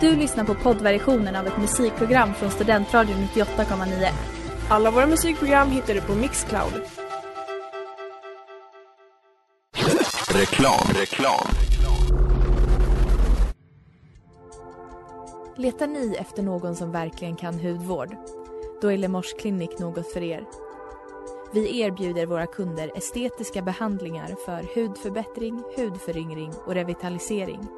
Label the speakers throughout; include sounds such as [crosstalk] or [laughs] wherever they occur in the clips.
Speaker 1: Du lyssnar på poddversionen av ett musikprogram från Studentradion 98,9.
Speaker 2: Alla våra musikprogram hittar du på Mixcloud.
Speaker 3: Reklam, reklam.
Speaker 4: Letar ni efter någon som verkligen kan hudvård? Då är Lemors klinik något för er. Vi erbjuder våra kunder estetiska behandlingar för hudförbättring, hudföryngring och revitalisering.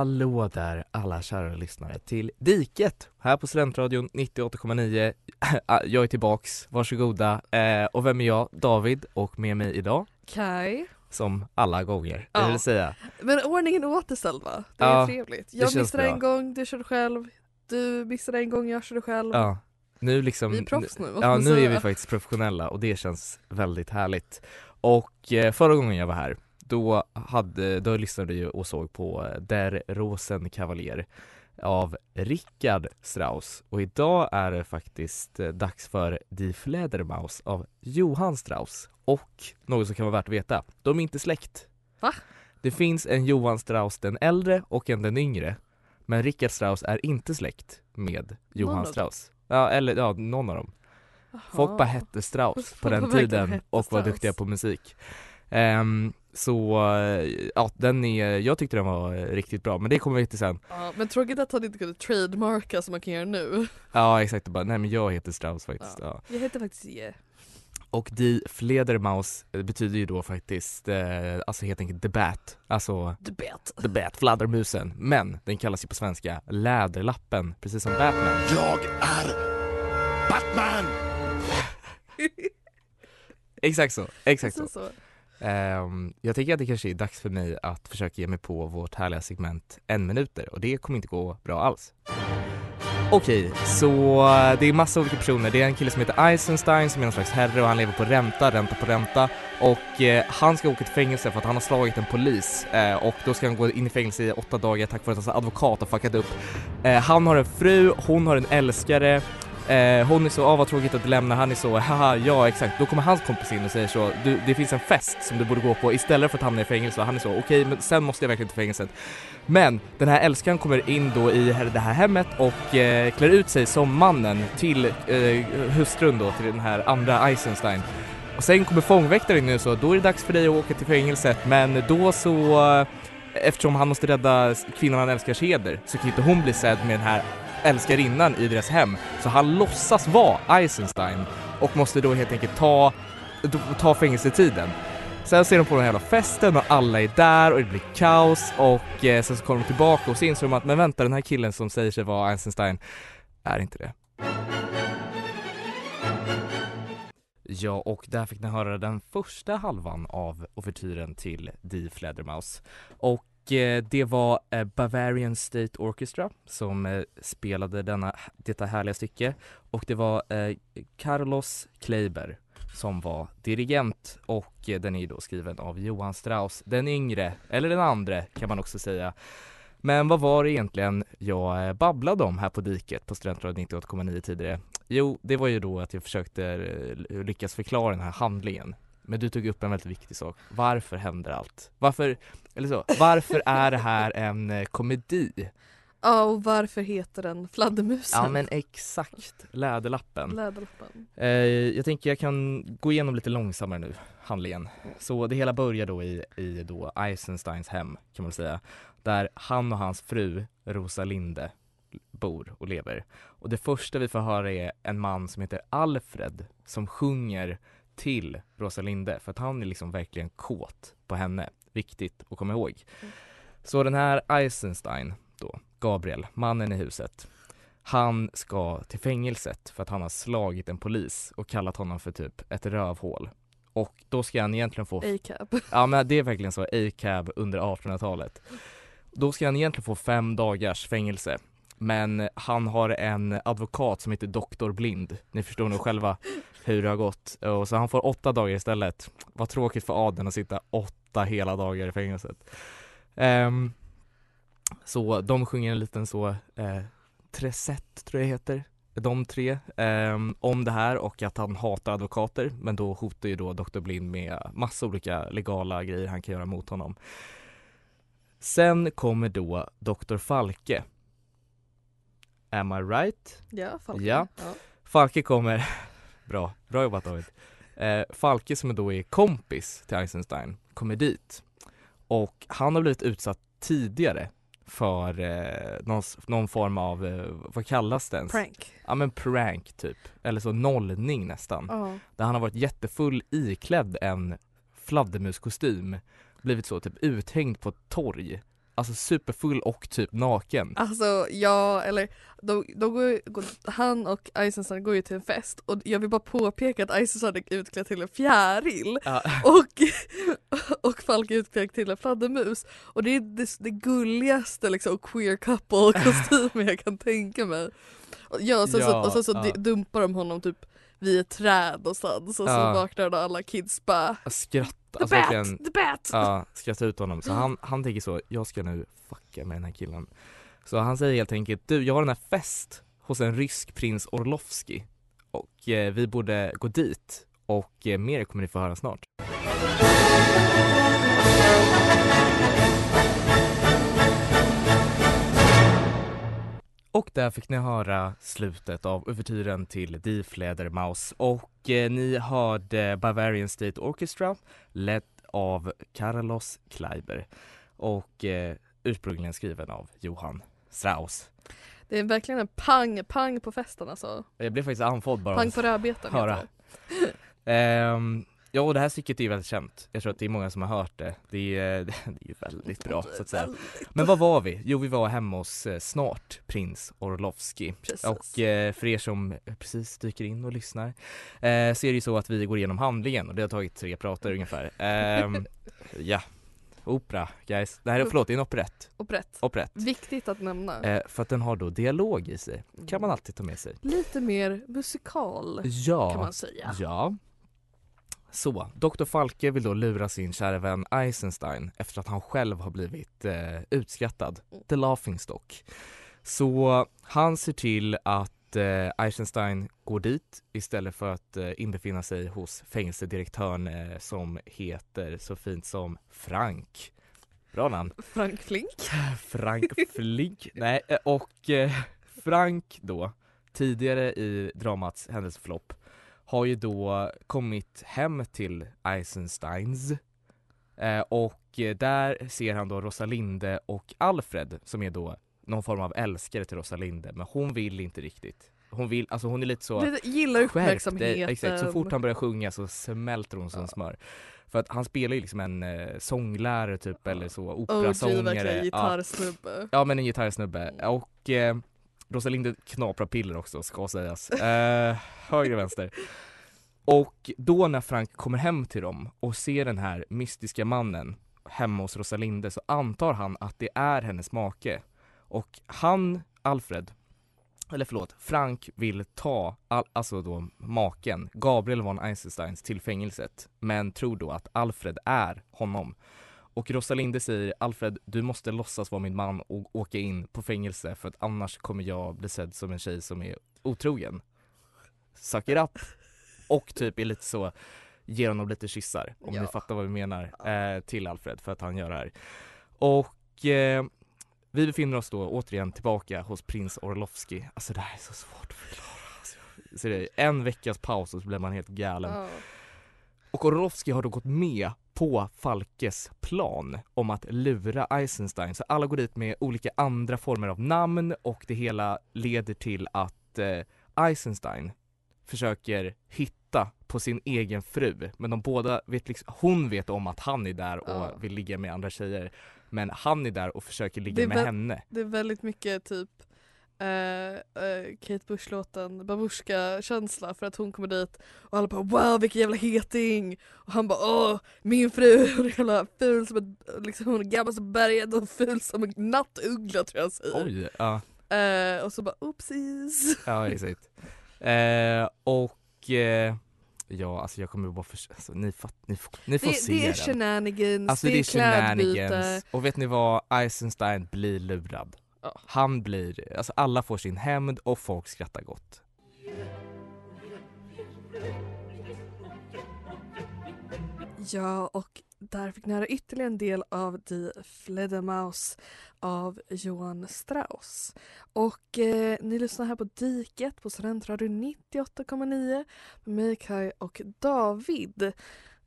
Speaker 5: Hallå där alla kära lyssnare till Diket här på Studentradion 98,9. [laughs] Jag är tillbaks, varsågoda. Eh, och vem är jag? David och med mig idag,
Speaker 6: Kaj.
Speaker 5: som alla gånger,
Speaker 6: Ja.
Speaker 5: det vill säga.
Speaker 6: Men ordningen är återställd va? Det är
Speaker 5: Ja,
Speaker 6: trevligt. Jag missade
Speaker 5: bra.
Speaker 6: en gång, du körde själv. Du missade en gång, jag körde själv.
Speaker 5: Ja, nu liksom.
Speaker 6: Vi är proffs nu,
Speaker 5: Ja, nu är vi faktiskt professionella och det känns väldigt härligt. Och eh, förra gången jag var här, då, hade, då lyssnade jag och såg på eh, Der Rosenkavalier av Richard Strauss och idag är det faktiskt eh, dags för Die Fledermaus av Johann Strauss och något som kan vara värt att veta, de är inte släkt.
Speaker 6: Va?
Speaker 5: Det finns en Johann Strauss den äldre och en den yngre men Richard Strauss är inte släkt med Johann? Strauss. Ja, eller ja, någon av dem. Folk
Speaker 6: Jaha.
Speaker 5: bara hette Strauss på
Speaker 6: Folk
Speaker 5: den tiden och var duktiga på musik. Ehm, så eh, ja, den är, jag tyckte den var riktigt bra men det kommer vi till sen.
Speaker 6: Ja, men tråkigt att han inte kunde trademarka som man kan göra nu. [laughs]
Speaker 5: Ja exakt, bara, nej men jag heter Strauss faktiskt. Ja.
Speaker 6: Jag heter faktiskt Je.
Speaker 5: Och Die Fledermaus eh, betyder ju då faktiskt, eh, alltså helt enkelt The Bat, alltså
Speaker 6: The Bet.
Speaker 5: The Bat, fladdermusen. Men den kallas ju på svenska Läderlappen, precis som Batman.
Speaker 3: Jag är Batman! [laughs]
Speaker 5: Exakt så, exakt så.
Speaker 6: Så.
Speaker 5: Um, jag tänker att det kanske är dags för mig att försöka ge mig på vårt härliga segment en minuter och det kommer inte gå bra alls. Okej, så det är massa olika personer. Det är en kille som heter Eisenstein som är någon slags herre och han lever på ränta, ränta på ränta och eh, han ska åka till fängelse för att han har slagit en polis eh, och då ska han gå in i fängelse i åtta dagar tack vare att hans advokat har fuckat upp. Eh, han har en fru, hon har en älskare Eh, hon är så, ah vad tråkigt att du lämnar, han är så, haha ja exakt. Då kommer hans kompis in och säger så, du, det finns en fest som du borde gå på istället för att hamna i fängelse och han är så, okej men sen måste jag verkligen till fängelset. Men den här älskaren kommer in då i det här hemmet och eh, klär ut sig som mannen till eh, hustrun då, till den här andra Eisenstein. Och sen kommer fångväktaren in och så, då är det dags för dig att åka till fängelset men då så eh, Eftersom han måste rädda kvinnan han älskars heder så kan inte hon bli sedd med den här älskarinnan i deras hem. Så han låtsas vara Eisenstein och måste då helt enkelt ta, ta fängelsetiden. Sen ser de på den här jävla festen och alla är där och det blir kaos och eh, sen så kommer de tillbaka och så inser de att men vänta den här killen som säger sig vara Eisenstein är inte det. Ja, och där fick ni höra den första halvan av ouvertyren till Die Fledermaus. Och Eh, det var eh, Bavarian State Orchestra som eh, spelade denna, detta härliga stycke och det var Carlos Kleiber som var dirigent och den är då skriven av Johan Strauss, den yngre, eller den andra kan man också säga. Men vad var det egentligen jag babblade om här på diket på Studentradion 98,9 tidigare? Jo, det var ju då att jag försökte lyckas förklara den här handlingen. Men du tog upp en väldigt viktig sak. Varför händer allt? Varför, eller så, varför är det här en eh, komedi?
Speaker 6: Ja, och varför heter den Fladdermusen?
Speaker 5: Ja men exakt, Läderlappen.
Speaker 6: Läderlappen.
Speaker 5: Eh, jag tänker jag kan gå igenom lite långsammare nu, handlingen. Så det hela börjar då i, i då Eisensteins hem, kan man säga. Där han och hans fru, Rosalinde, bor och lever. Och det första vi får höra är en man som heter Alfred som sjunger till Rosalinde för att han är liksom verkligen kåt på henne. Viktigt att komma ihåg.
Speaker 6: Mm.
Speaker 5: Så den här Eisenstein då, Gabriel, mannen i huset, han ska till fängelset för att han har slagit en polis och kallat honom för typ ett rövhål. Och då ska han egentligen få
Speaker 6: A-cab. [laughs]
Speaker 5: Ja men det är verkligen så, A-cab under 1800-talet. Då ska han egentligen få fem dagars fängelse. Men han har en advokat som heter Doktor Blind. Ni förstår nog själva hur det har gått. Och så han får åtta dagar istället. Vad tråkigt för adeln att sitta åtta hela dagar i fängelset. Um, så de sjunger en liten så, eh, tresett tror jag det heter. De tre, ehm, om det här och att han hatar advokater. Men då hotar ju då Dr. Blind med massa olika legala grejer han kan göra mot honom. Sen kommer då Dr. Falke. Am I right?
Speaker 6: Ja, Falken.
Speaker 5: Ja. Falke kommer, [laughs] bra, bra jobbat David. Eh, Falke som då är kompis till Eisenstein kommer dit och han har blivit utsatt tidigare för eh, någon, någon form av, eh, vad kallas det ens?
Speaker 6: Prank.
Speaker 5: Ja men prank typ, eller så nollning nästan.
Speaker 6: Ja.
Speaker 5: Där han har varit jättefull iklädd en fladdermuskostym, blivit så typ uthängd på ett torg. Alltså superfull och typ naken.
Speaker 6: Alltså ja, eller de, de går, går, han och Eisenstein går ju till en fest och jag vill bara påpeka att Eisenstein är utklädd till en fjäril
Speaker 5: Ja.
Speaker 6: och, [laughs] och Falk är utklädd till en fladdermus. Och det är det, det gulligaste liksom queer couple [laughs] kostymen jag kan tänka mig. Och, ja, och sen så,
Speaker 5: Ja,
Speaker 6: och sen så
Speaker 5: ja.
Speaker 6: dumpar de honom typ vid ett träd någonstans och så
Speaker 5: Ja.
Speaker 6: vaknar då alla kids bara The
Speaker 5: alltså
Speaker 6: bat!
Speaker 5: verkligen
Speaker 6: The bat!
Speaker 5: Ja, skratta ut honom. Så han, han tänker så, jag ska nu fucka med den här killen. Så han säger helt enkelt, du jag har den här fest hos en rysk prins Orlovski och eh, vi borde gå dit och eh, mer kommer ni få höra snart. Och där fick ni höra slutet av uvertyren till Die Fledermaus och eh, ni hörde Bavarian State Orchestra ledd av Carlos Kleiber och eh, ursprungligen skriven av Johann Strauss.
Speaker 6: Det är verkligen en pang, pang på festen alltså.
Speaker 5: Jag blev faktiskt andfådd bara
Speaker 6: Pang på rödbetan
Speaker 5: höra. [laughs] Ehm, Ja och det här stycket är ju väldigt känt. Jag tror att det är många som har hört det. Det är, [laughs] det är ju väldigt bra så att säga. Men vad var vi? Jo vi var hemma hos eh, snart prins Orlovski.
Speaker 6: Precis.
Speaker 5: Och eh, för er som precis dyker in och lyssnar eh, så är det ju så att vi går igenom handlingen och det har tagit tre prater ungefär. Ehm, [laughs] ja, opera guys. Det här är, förlåt, det är en operett.
Speaker 6: Operett.
Speaker 5: Operett.
Speaker 6: Viktigt att nämna.
Speaker 5: Eh, för att den har då dialog i sig. kan man alltid ta med sig.
Speaker 6: Lite mer musikal
Speaker 5: Ja.
Speaker 6: kan man säga.
Speaker 5: Ja. Så, Dr. Falke vill då lura sin kära vän Eisenstein efter att han själv har blivit eh, utskrattad, the laughing stock. Så han ser till att eh, Eisenstein går dit istället för att eh, inbefinna sig hos fängelsedirektören eh, som heter så fint som Frank. Bra namn.
Speaker 6: Frank Flink.
Speaker 5: Frank [laughs] Flink. Nej, eh, och eh, Frank då, tidigare i dramats händelseförlopp, har ju då kommit hem till Eisensteins eh, och eh, där ser han då Rosalinde och Alfred som är då någon form av älskare till Rosalinde men hon vill inte riktigt. Hon vill, alltså hon är lite så
Speaker 6: Lite, gillar
Speaker 5: dig.
Speaker 6: uppmärksamheten.
Speaker 5: Exakt, så fort han börjar sjunga så smälter hon som
Speaker 6: Ja.
Speaker 5: smör. För att han spelar ju liksom en eh, sånglärare typ eller så,
Speaker 6: OG
Speaker 5: operasångare.
Speaker 6: verkligen,
Speaker 5: Ja.
Speaker 6: gitarrsnubbe.
Speaker 5: Ja men en gitarrsnubbe och eh, Rosalinde knaprar piller också ska sägas. Eh, höger vänster. Och då när Frank kommer hem till dem och ser den här mystiska mannen hemma hos Rosalinde så antar han att det är hennes make. Och han, Alfred, eller förlåt, Frank vill ta, all, alltså då maken, Gabriel von Eisensteins till fängelset men tror då att Alfred är honom. Och Rosalinde säger Alfred, du måste låtsas vara min man och åka in på fängelse för att annars kommer jag bli sedd som en tjej som är otrogen. Suck it up! Och typ är lite så, ger honom lite kyssar om
Speaker 6: Ja.
Speaker 5: ni fattar vad vi menar, eh, till Alfred för att han gör det här. Och eh, vi befinner oss då återigen tillbaka hos prins Orlovski. Alltså det här är så svårt att förklara. Alltså, så det är en veckas paus och så blir man helt galen.
Speaker 6: Ja.
Speaker 5: Och Orlovski har då gått med på Falkes plan om att lura Eisenstein. Så alla går dit med olika andra former av namn och det hela leder till att eh, Eisenstein försöker hitta på sin egen fru men de båda vet liksom, hon vet om att han är där och
Speaker 6: Ja.
Speaker 5: vill ligga med andra tjejer men han är där och försöker ligga med henne.
Speaker 6: Det är väldigt mycket typ eh, Kate Bush-låten Babushka-känsla för att hon kommer dit och alla bara wow vilken jävla heting och han bara åh min fru hon är jävla ful som ett, liksom hon är gammal som berget och ful som en nattuggla tror jag han säger.
Speaker 5: Oj, ja,
Speaker 6: Eh, och så bara oopsies.
Speaker 5: ja exakt. Och ja alltså jag kommer bara för, alltså, ni, fatt, ni, får- ni får
Speaker 6: Det,
Speaker 5: se
Speaker 6: det är
Speaker 5: den.
Speaker 6: shenanigans,
Speaker 5: Alltså
Speaker 6: det
Speaker 5: det
Speaker 6: är
Speaker 5: är
Speaker 6: klädbyte.
Speaker 5: shenanigans och vet ni vad? Eisenstein blir lurad. Han blir, alltså alla får sin hämnd och folk skrattar gott.
Speaker 6: Ja, och där fick ni höra ytterligare en del av Die Fledermaus av Johan Strauss. Och eh, ni lyssnar här på Diket på Studentradion 98,9 med mig Kai och David.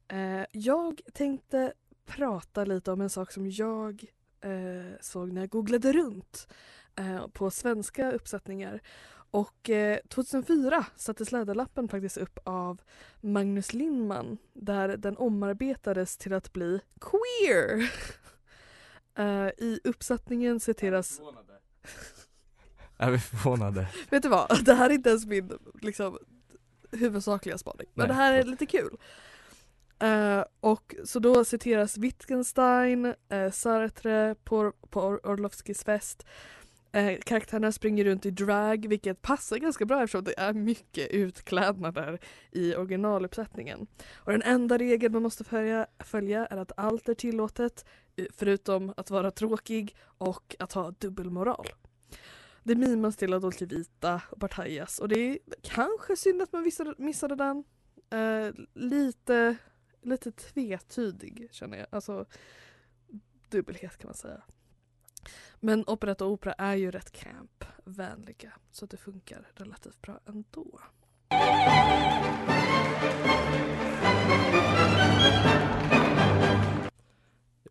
Speaker 6: Eh, jag tänkte prata lite om en sak som jag eh, såg när jag googlade runt eh, på svenska uppsättningar. Och eh, 2004 sattes Läderlappen faktiskt upp av Magnus Lindman där den omarbetades till att bli queer. [laughs] Eh, I uppsättningen citeras...
Speaker 5: Är vi förvånade? [laughs]
Speaker 6: Vet du vad? Det här är inte ens min liksom, huvudsakliga spaning. Men
Speaker 5: Nej,
Speaker 6: det här är lite kul. Eh, och så då citeras Wittgenstein, uh, Sartre på, på Or- Orlovskis fest. Uh, karaktärerna springer runt i drag vilket passar ganska bra eftersom det är mycket utklädnader i originaluppsättningen. Och den enda regeln man måste följa, följa är att allt är tillåtet förutom att vara tråkig och att ha dubbelmoral. Det mimas till Adolce Vita och Partajas och det är kanske synd att man missade, missade den. Eh, lite, lite tvetydig känner jag. Alltså dubbelhet kan man säga. Men operetta och opera är ju rätt camp-vänliga så att det funkar relativt bra ändå.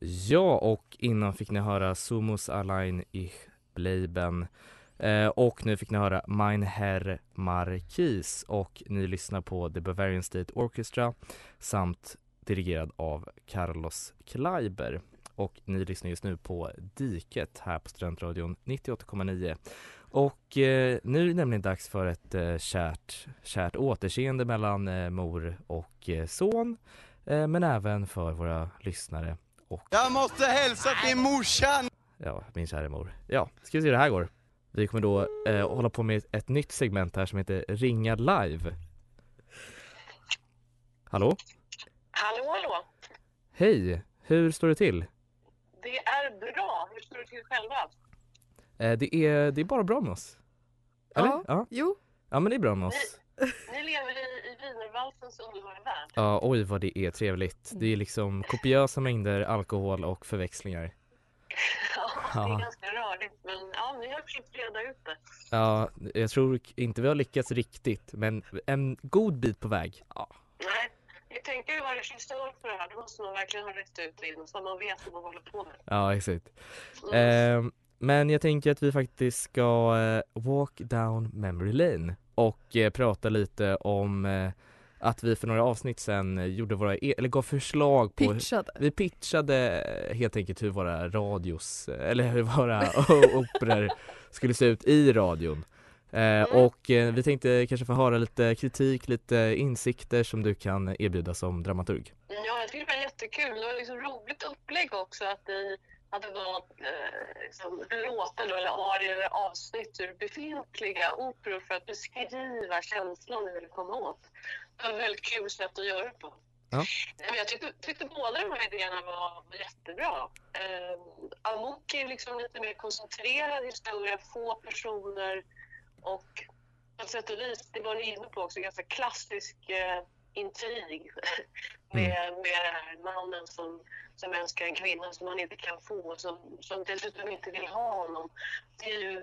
Speaker 5: Ja, och innan fick ni höra Sumus allein ich bleiben eh, och nu fick ni höra Mein Herr Marquis och ni lyssnar på The Bavarian State Orchestra samt dirigerad av Carlos Kleiber och ni lyssnar just nu på Diket här på Studentradion 98,9 och eh, nu är det nämligen dags för ett eh, kärt, kärt återseende mellan eh, mor och eh, son eh, men även för våra lyssnare och
Speaker 7: Jag måste hälsa till morsan!
Speaker 5: Ja, min kära mor. Ja, ska vi se hur det här går. Vi kommer då eh, hålla på med ett nytt segment här som heter Ringa live. Hallå?
Speaker 8: Hallå, hallå.
Speaker 5: Hej! Hur står det till?
Speaker 8: Det är bra. Hur står det till själva?
Speaker 5: Eh, det, är, det är bara bra med oss. Eller?
Speaker 6: Ja.
Speaker 5: Ja.
Speaker 6: Jo,
Speaker 5: ja, men det är bra med oss.
Speaker 8: Ni lever i, i wienervalsens underbara värld.
Speaker 5: Ja, oj vad det är trevligt. Det är liksom kopiösa mängder alkohol och förväxlingar.
Speaker 8: Ja, det
Speaker 5: Ja.
Speaker 8: är ganska rörigt. Men ja, ni har försökt reda ut det.
Speaker 5: Ja, jag tror inte vi har lyckats riktigt, men en god bit på väg. Ja.
Speaker 8: Nej, jag tänker ju vara regissör för det här. Då måste man verkligen ha rätt ut in så man vet vad man håller på med.
Speaker 5: Ja, exakt.
Speaker 8: Mm.
Speaker 5: Eh, men jag tänker att vi faktiskt ska eh, walk down memory lane och eh, prata lite om eh, att vi för några avsnitt sedan eh, gjorde våra, e- eller gav förslag på
Speaker 6: pitchade.
Speaker 5: vi pitchade eh, helt enkelt hur våra radios, eh, eller hur våra [laughs] operor skulle se ut i radion. Eh, och eh, vi tänkte kanske få höra lite kritik, lite insikter som du kan erbjuda som dramaturg.
Speaker 8: Ja, jag tycker det var jättekul. Det var liksom roligt upplägg också att att det var eh, liksom, låtar då, eller arior eller avsnitt ur befintliga operor för att beskriva känslan ni vill komma åt. Det var ett väldigt kul sätt att göra det på.
Speaker 5: Ja.
Speaker 8: Jag tyckte, tyckte båda de här idéerna var, var jättebra. Eh, Amok är liksom lite mer koncentrerad historia, få personer och på sätt och vis, det var ni inne på också, ganska klassisk eh, intrig [laughs] med, med den här mannen som, som önskar en kvinna som han inte kan få, som, som dessutom inte vill ha honom. Det är ju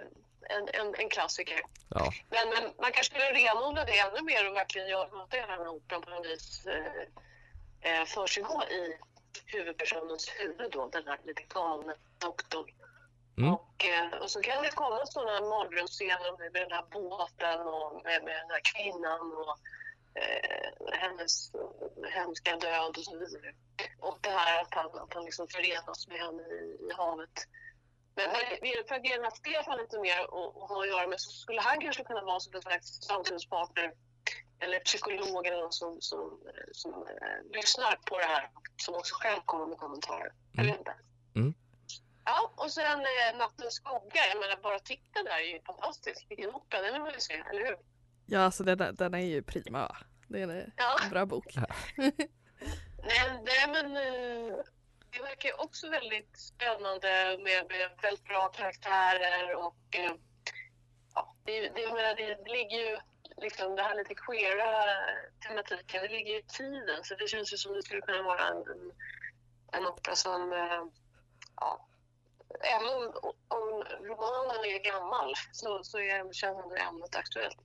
Speaker 8: en, en, en klassiker.
Speaker 5: Ja.
Speaker 8: Men, men man kanske skulle renodla det ännu mer och verkligen göra låta hela den här operan på något vis eh, eh, försiggå i huvudpersonens huvud då, den här lite galne doktorn.
Speaker 5: Mm.
Speaker 8: Och, eh, och så kan det komma sådana mardrömsscener med den här båten och med, med den här kvinnan och eh, hennes hemska död och så vidare. Och det här att han, att han liksom förenas med henne i, i havet. Men men den här Stefan lite mer och, och ha att göra med så skulle han kanske kunna vara som en slags samtalspartner eller psykolog eller någon som, som, eh, som eh, lyssnar på det här som också själv kommer med kommentarer. Jag vet inte.
Speaker 5: Mm.
Speaker 8: Ja, och sen eh, Nattens skugga. Jag menar, bara titta där är ju fantastisk. Vilken opera, den vill man ju se, eller hur?
Speaker 6: Ja, alltså den, är- den är ju prima. Det är en
Speaker 8: Ja.
Speaker 6: bra bok. [laughs]
Speaker 8: Nej, nej men eh, det verkar ju också väldigt spännande med, med väldigt bra karaktärer och eh, ja, det, det, jag menar, det, ligger ju liksom det här lite queera tematiken, det ligger ju i tiden så det känns ju som det skulle kunna vara en, en, en opera som eh, ja, även om, om romanen är gammal så, så är, känns ändå ämnet aktuellt.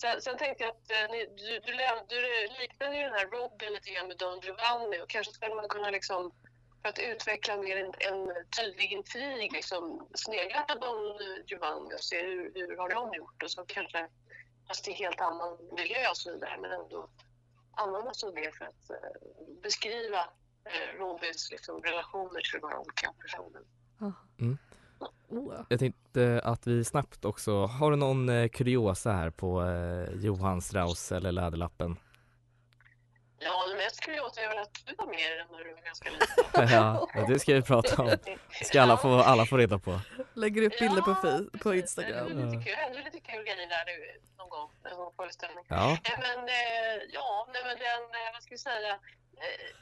Speaker 8: Sen, sen tänkte jag att eh, ni, du, du, du liknade ju den här Robin lite grann med Don Giovanni och kanske skulle man kunna liksom för att utveckla mer en, en tydlig intrig liksom snegla på Don Giovanni och se hur, hur har de gjort och så kanske fast i helt annan miljö och så vidare men ändå använda sig av det för att eh, beskriva eh, Robins liksom, relationer till de här olika personerna.
Speaker 5: Mm.
Speaker 6: Oh, ja.
Speaker 5: Jag tänkte att vi snabbt också, har du någon eh, kuriosa här på eh, Johann Strauss eller Läderlappen?
Speaker 8: Ja, det mest kuriosa är väl att du var med i den när du var ganska liten. [laughs]
Speaker 5: ja, det ska vi prata om. Det ska alla få, alla få reda på.
Speaker 6: Lägger upp bilder på,
Speaker 8: Ja,
Speaker 6: fi- på
Speaker 8: Det
Speaker 6: Instagram.
Speaker 8: är lite kul, lite kul grejer där nu någon gång, någon föreställning.
Speaker 5: Ja,
Speaker 8: Nej men, eh, ja, nej men den, eh, vad ska vi säga, eh,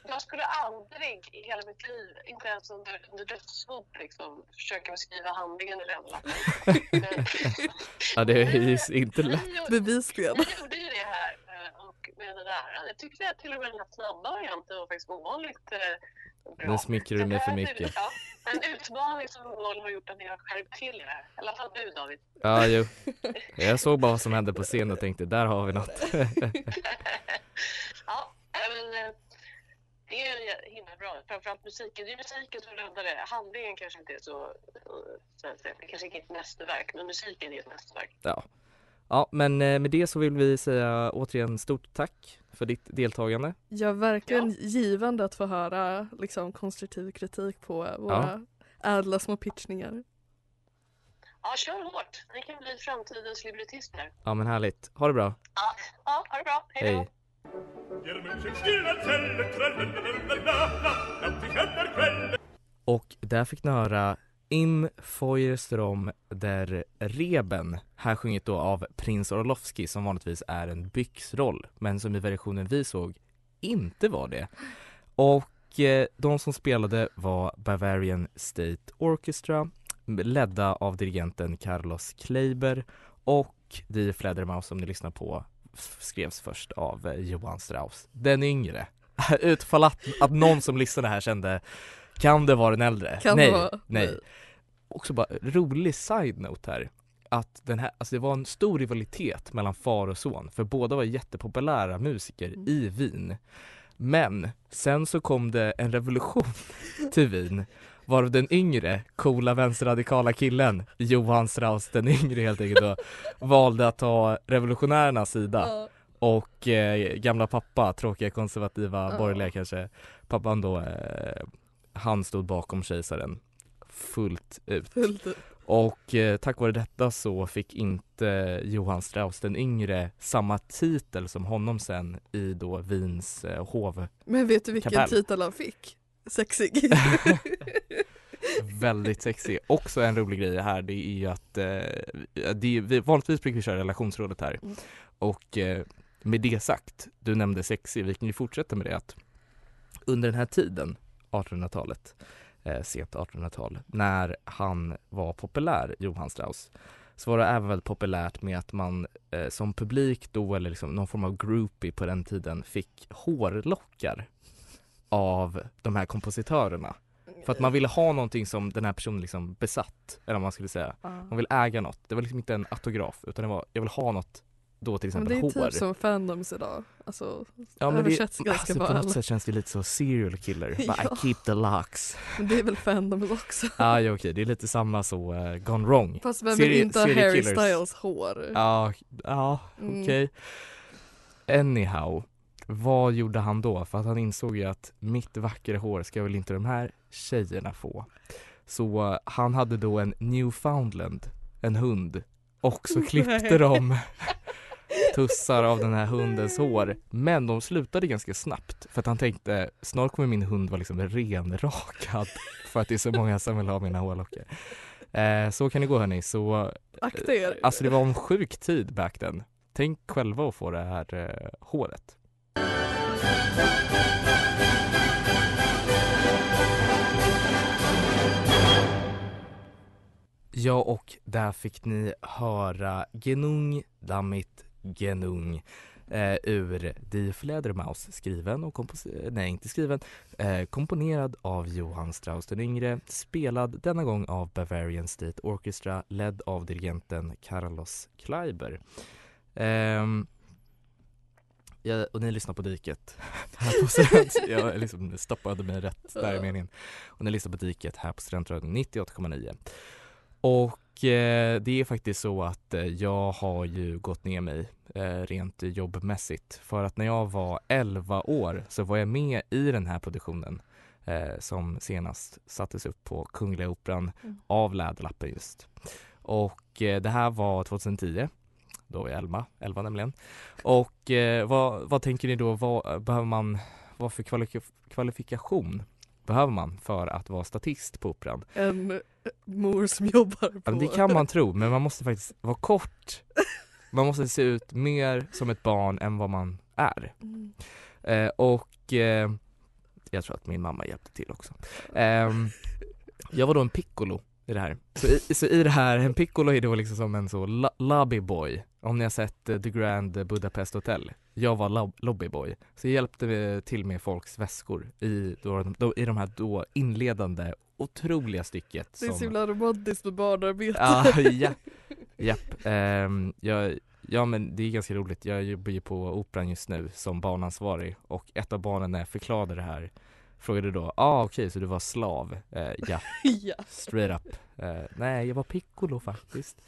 Speaker 8: jag skulle aldrig i hela mitt liv, inte ens under, under dödshot liksom, försöka beskriva handlingen Läderlappen. Men-
Speaker 5: ja det är ju inte lätt.
Speaker 6: Bevisligen.
Speaker 8: Vi gjorde ju det här eh, och med det där. Jag tyckte att till och med den här snabba varianten var faktiskt ovanligt eh, bra.
Speaker 5: Nu smickrar du mig för mycket.
Speaker 8: Ja, en utmaning som Noel har gjort att ni har skärpt till er. I alla fall du David.
Speaker 5: Ja, jo. Jag såg bara vad som hände på scen och tänkte där har vi något. [laughs]
Speaker 8: ja, men eh, det är ju himla bra. Framförallt musiken. Det är musiken som räddar det. Handlingen kanske inte är så... eh, så att säga, Det kanske inte är ett mästerverk, men musiken är ett mästerverk.
Speaker 5: Ja. ja, men eh, med det så vill vi säga återigen stort tack för ditt deltagande.
Speaker 6: Ja, verkligen givande att få höra liksom, konstruktiv kritik på våra ädla små pitchningar.
Speaker 8: Ja, kör hårt. Ni kan bli framtidens librettister.
Speaker 5: Ja men härligt. Ha det bra.
Speaker 8: Ja, ja ha det bra. Hej då.
Speaker 5: Hej. Och där fick ni höra Im Feuerstrom der Reben, här sjunget då av Prins Orlovski som vanligtvis är en byxroll, men som i versionen vi såg inte var det. Och eh, de som spelade var Bavarian State Orchestra, ledda av dirigenten Carlos Kleiber och Die Fledermaus som ni lyssnar på skrevs först av eh, Johann Strauss, den yngre. [laughs] Utfall att, att någon som lyssnade här kände kan det vara den äldre?
Speaker 6: Kan
Speaker 5: nej,
Speaker 6: vara?
Speaker 5: nej. Också bara rolig side-note här att den här, alltså det var en stor rivalitet mellan far och son för båda var jättepopulära musiker
Speaker 6: Mm.
Speaker 5: i Wien. Men sen så kom det en revolution [laughs] till Wien varav den yngre, coola vänsterradikala killen Johann Strauss den yngre helt enkelt då, [laughs] valde att ta revolutionärernas sida
Speaker 6: Ja.
Speaker 5: och eh, gamla pappa, tråkiga konservativa
Speaker 6: Ja.
Speaker 5: borgerliga kanske, pappan då, eh, han stod bakom kejsaren fullt ut.
Speaker 6: Fullt ut.
Speaker 5: Och eh, tack vare detta så fick inte Johann Strauss den yngre samma titel som honom sen i då Wiens eh, hov.
Speaker 6: Men vet du vilken
Speaker 5: Kapell.
Speaker 6: titel han fick? Sexig. [laughs]
Speaker 5: Väldigt sexig. Också en rolig grej här det är ju att eh, det är, vi, vanligtvis brukar vi köra relationsrådet här
Speaker 6: Mm.
Speaker 5: och eh, med det sagt, du nämnde sexig, vi kan ju fortsätta med det att under den här tiden, 1800-talet, eh, sent 1800-tal, när han var populär, Johann Strauss, så var det även väldigt populärt med att man eh, som publik då, eller liksom någon form av groupie på den tiden, fick hårlockar av de här kompositörerna. För att man ville ha någonting som den här personen liksom besatt, eller vad man skulle säga.
Speaker 6: Ja.
Speaker 5: Man vill äga något. Det var liksom inte en autograf utan det var, jag vill ha något då till
Speaker 6: Men
Speaker 5: exempel
Speaker 6: det är
Speaker 5: hår.
Speaker 6: typ som fandoms idag. Alltså,
Speaker 5: ja, men det,
Speaker 6: ganska
Speaker 5: alltså, på något sätt känns det lite så serial killer. [laughs]
Speaker 6: Ja.
Speaker 5: I keep the locks.
Speaker 6: Men det är väl fandoms också.
Speaker 5: ah, ja, okej, det är lite samma så uh, gone wrong.
Speaker 6: Fast vem vill inte ha Harry. Styles hår?
Speaker 5: Ja, ja
Speaker 6: Mm.
Speaker 5: okej. Anyhow, vad gjorde han då? För att han insåg ju att mitt vackra hår ska väl inte de här tjejerna få. Så eh, han hade då en Newfoundland, en hund, och så [laughs] klippte de [laughs] tussar av den här hundens hår. Men de slutade ganska snabbt för att han tänkte snart kommer min hund vara liksom renrakad [laughs] för att det är så många som vill ha mina hårlockar. Eh, så kan det gå hörni, så
Speaker 6: Akta er.
Speaker 5: Alltså det var en sjuk tid back then. Tänk själva att få det här eh, håret. Ja och där fick ni höra Genung Damit Genung eh, ur Die Fledermaus skriven och kompos- nej inte skriven, eh, komponerad av Johann Strauss den yngre, spelad denna gång av Bavarian State Orchestra ledd av dirigenten Carlos Kleiber. Eh, ja, och ni lyssnar på Diket [laughs] här på Student. Jag liksom stoppade mig rätt [laughs] där i meningen. Och ni lyssnar på Diket här på Studentradion 98,9. Och eh, det är faktiskt så att eh, jag har ju gått ner mig eh, rent jobbmässigt. För att när jag var 11 år så var jag med i den här produktionen eh, som senast sattes upp på Kungliga Operan
Speaker 6: Mm.
Speaker 5: av Läderlappen just. Och eh, det här var 2010. Då var jag 11, 11 nämligen. Och eh, vad, vad tänker ni då, vad behöver man, vad för kvali- kvalifikation behöver man för att vara statist på Operan?
Speaker 6: En eh, mor som jobbar på...
Speaker 5: Ja, men det kan man tro, men man måste faktiskt vara kort. Man måste se ut mer som ett barn än vad man är.
Speaker 6: Mm.
Speaker 5: Eh, och eh, jag tror att min mamma hjälpte till också. Ehm, jag var då en piccolo i det här. Så i, så i det här, en piccolo är då liksom som en så lobbyboy. Om ni har sett eh, The Grand Budapest Hotel. Jag var lob- lobbyboy. Så jag hjälpte till med folks väskor i, då, då, i de här då inledande otroliga stycket.
Speaker 6: Det är så himla romantiskt med barnarbete.
Speaker 5: Ja, [laughs] ja. Japp. Ehm, jag, ja men det är ganska roligt. Jag jobbar ju på Operan just nu som barnansvarig och ett av barnen när jag förklarade det här frågade då, ah okej så du var slav? Eh, ja, [laughs]
Speaker 6: ja.
Speaker 5: straight up. Eh, nej, jag var piccolo faktiskt.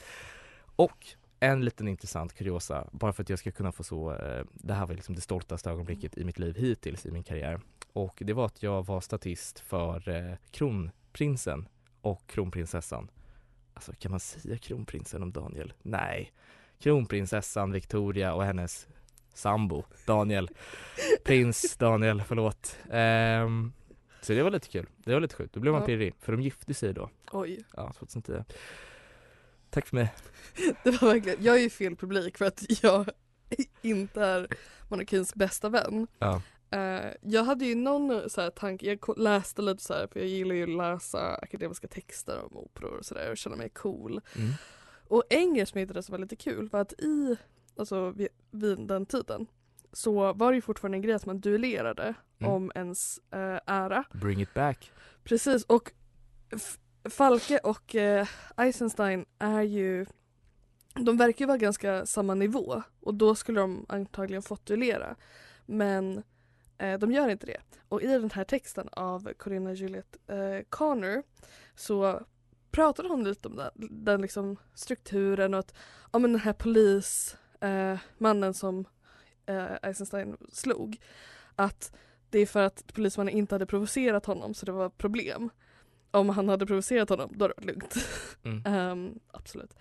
Speaker 5: Och en liten intressant kuriosa, bara för att jag ska kunna få så, eh, det här var liksom det stoltaste ögonblicket i mitt liv hittills i min karriär. Och det var att jag var statist för eh, kronprinsen och kronprinsessan. Alltså kan man säga kronprinsen om Daniel? Nej. Kronprinsessan Victoria och hennes sambo Daniel. Prins Daniel, förlåt. Ehm, så det var lite kul. Det var lite sjukt. Då blev man
Speaker 6: Ja.
Speaker 5: pirrig. För de gifte sig då.
Speaker 6: Oj,
Speaker 5: Ja, 2010. Tack för mig. [laughs]
Speaker 6: det var verkligen, jag är ju fel publik för att jag [laughs] inte är monarkins bästa vän.
Speaker 5: Ja.
Speaker 6: Eh, jag hade ju någon så här tanke, jag läste lite så här för jag gillar ju att läsa akademiska texter om operor och sådär och känna mig cool.
Speaker 5: Mm.
Speaker 6: Och en grej som jag hittade som var lite kul var att i, alltså vid, vid den tiden så var det ju fortfarande en grej att man duellerade
Speaker 5: Mm.
Speaker 6: om ens eh, ära.
Speaker 5: Bring it back.
Speaker 6: Precis och Falke och eh, Eisenstein är ju de verkar ju vara ganska samma nivå och då skulle de antagligen fått duellera. Men eh, de gör inte det. Och i den här texten av Corinna Juliet eh, Connor så pratar hon lite om den, den liksom strukturen och att ja, men den här polismannen eh, som eh, Eisenstein slog att det är för att polismannen inte hade provocerat honom så det var problem. Om han hade provocerat honom då hade det varit lugnt.
Speaker 5: Mm. [laughs]
Speaker 6: Ehm, absolut.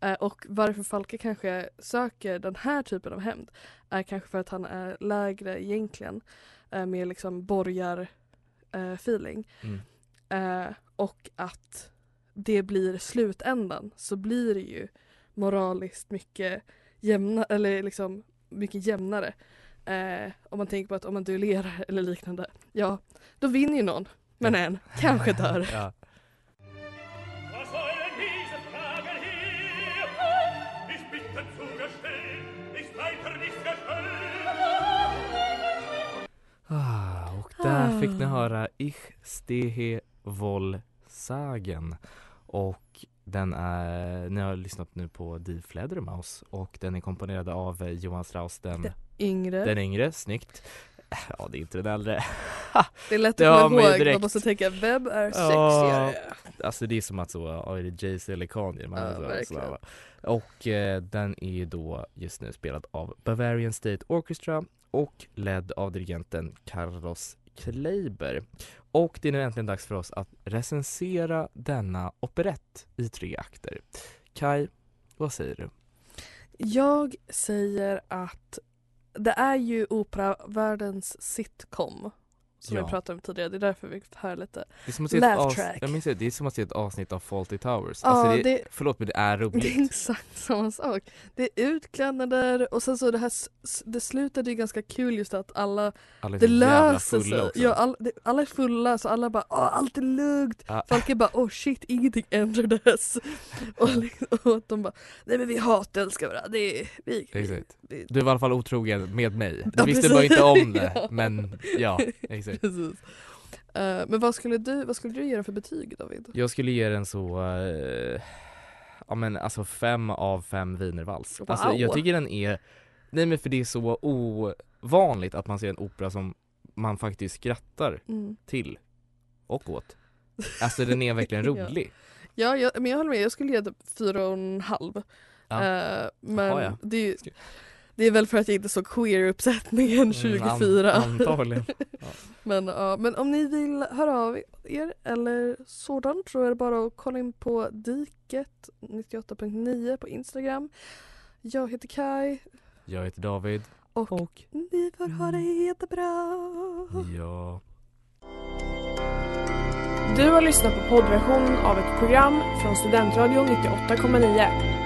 Speaker 6: Eh, och varför Falke kanske söker den här typen av hämnd är kanske för att han är lägre egentligen uh, med liksom borgar eh, feeling.
Speaker 5: Mm.
Speaker 6: Och att det blir slutändan så blir det ju moraliskt mycket jämna, eller liksom mycket jämnare. Om man tänker på att om man duellerar [laughs] eller liknande, ja då vinner ju någon. Men en kanske dör.
Speaker 5: ja. Ah, och där fick ni höra Ich stehe wohl sagen. Och Den är, ni har lyssnat nu på Die Fledermaus och den är komponerad av Johan Strauss den,
Speaker 6: Yngre.
Speaker 5: den yngre, snyggt. Ja, det är inte den äldre. [laughs]
Speaker 6: det är lätt att komma
Speaker 5: man
Speaker 6: ihåg, man
Speaker 5: direkt.
Speaker 6: måste tänka vem är
Speaker 5: Ja,
Speaker 6: sexigare?
Speaker 5: Alltså det är som att så, ja, är det Jay-Z eller Kanye? Man
Speaker 6: Ja,
Speaker 5: så. Och eh, den är ju då just nu spelad av Bavarian State Orchestra och ledd av dirigenten Carlos Kleiber. Och det är nu äntligen dags för oss att recensera denna operett i tre akter. Kai, vad säger du?
Speaker 6: Jag säger att det är ju operavärldens sitcom som
Speaker 5: Ja.
Speaker 6: vi pratade om tidigare, det är därför vi hör lite.
Speaker 5: Det är som att se ett,
Speaker 6: Laugh track.
Speaker 5: jag minns det, det är som att se ett avsnitt av Fawlty Towers.
Speaker 6: Ja,
Speaker 5: alltså det,
Speaker 6: det-
Speaker 5: Förlåt men det är [laughs]
Speaker 6: Det är
Speaker 5: roligt.
Speaker 6: exakt samma sak. Det är utklädnader och sen så det här, det slutade ju ganska kul just att alla,
Speaker 5: Alla
Speaker 6: det löser sig.
Speaker 5: också.
Speaker 6: Ja, all, det, alla är fulla så alla bara åh allt är lugnt.
Speaker 5: Ja.
Speaker 6: Folk är bara åh shit ingenting ändrades. [laughs] och, liksom, och de bara nej men vi hatälskar varandra. Det är, vi,
Speaker 5: Exakt. Du var i alla fall otrogen med mig. Du
Speaker 6: Ja,
Speaker 5: visste bara inte om det. [laughs]
Speaker 6: Ja.
Speaker 5: Men ja, [laughs] exakt.
Speaker 6: Precis. Eh, men vad skulle, du, vad skulle du ge den för betyg David?
Speaker 5: Jag skulle ge den så, eh, ja men alltså fem av fem wienervals. Alltså
Speaker 6: Wow.
Speaker 5: jag tycker den är, nej men för det är så ovanligt att man ser en opera som man faktiskt skrattar
Speaker 6: Mm.
Speaker 5: till och åt. Alltså den är verkligen [laughs]
Speaker 6: Ja.
Speaker 5: rolig.
Speaker 6: Ja, jag, men jag håller med, jag skulle ge det fyra och en halv.
Speaker 5: Ja.
Speaker 6: Eh, men
Speaker 5: Jaha, ja.
Speaker 6: det, är, ju- det är väl för att jag inte såg queer-uppsättningen 24.
Speaker 5: Mm, an- antagligen. [laughs]
Speaker 6: men, ja, men om ni vill höra av er eller sådant så är det bara att kolla in på diket 98.9 på Instagram. Jag heter Kai
Speaker 5: Jag heter David.
Speaker 6: och, ni får ha det jättebra.
Speaker 5: Ja.
Speaker 2: Du har lyssnat på poddversion av ett program från Studentradion 98,9.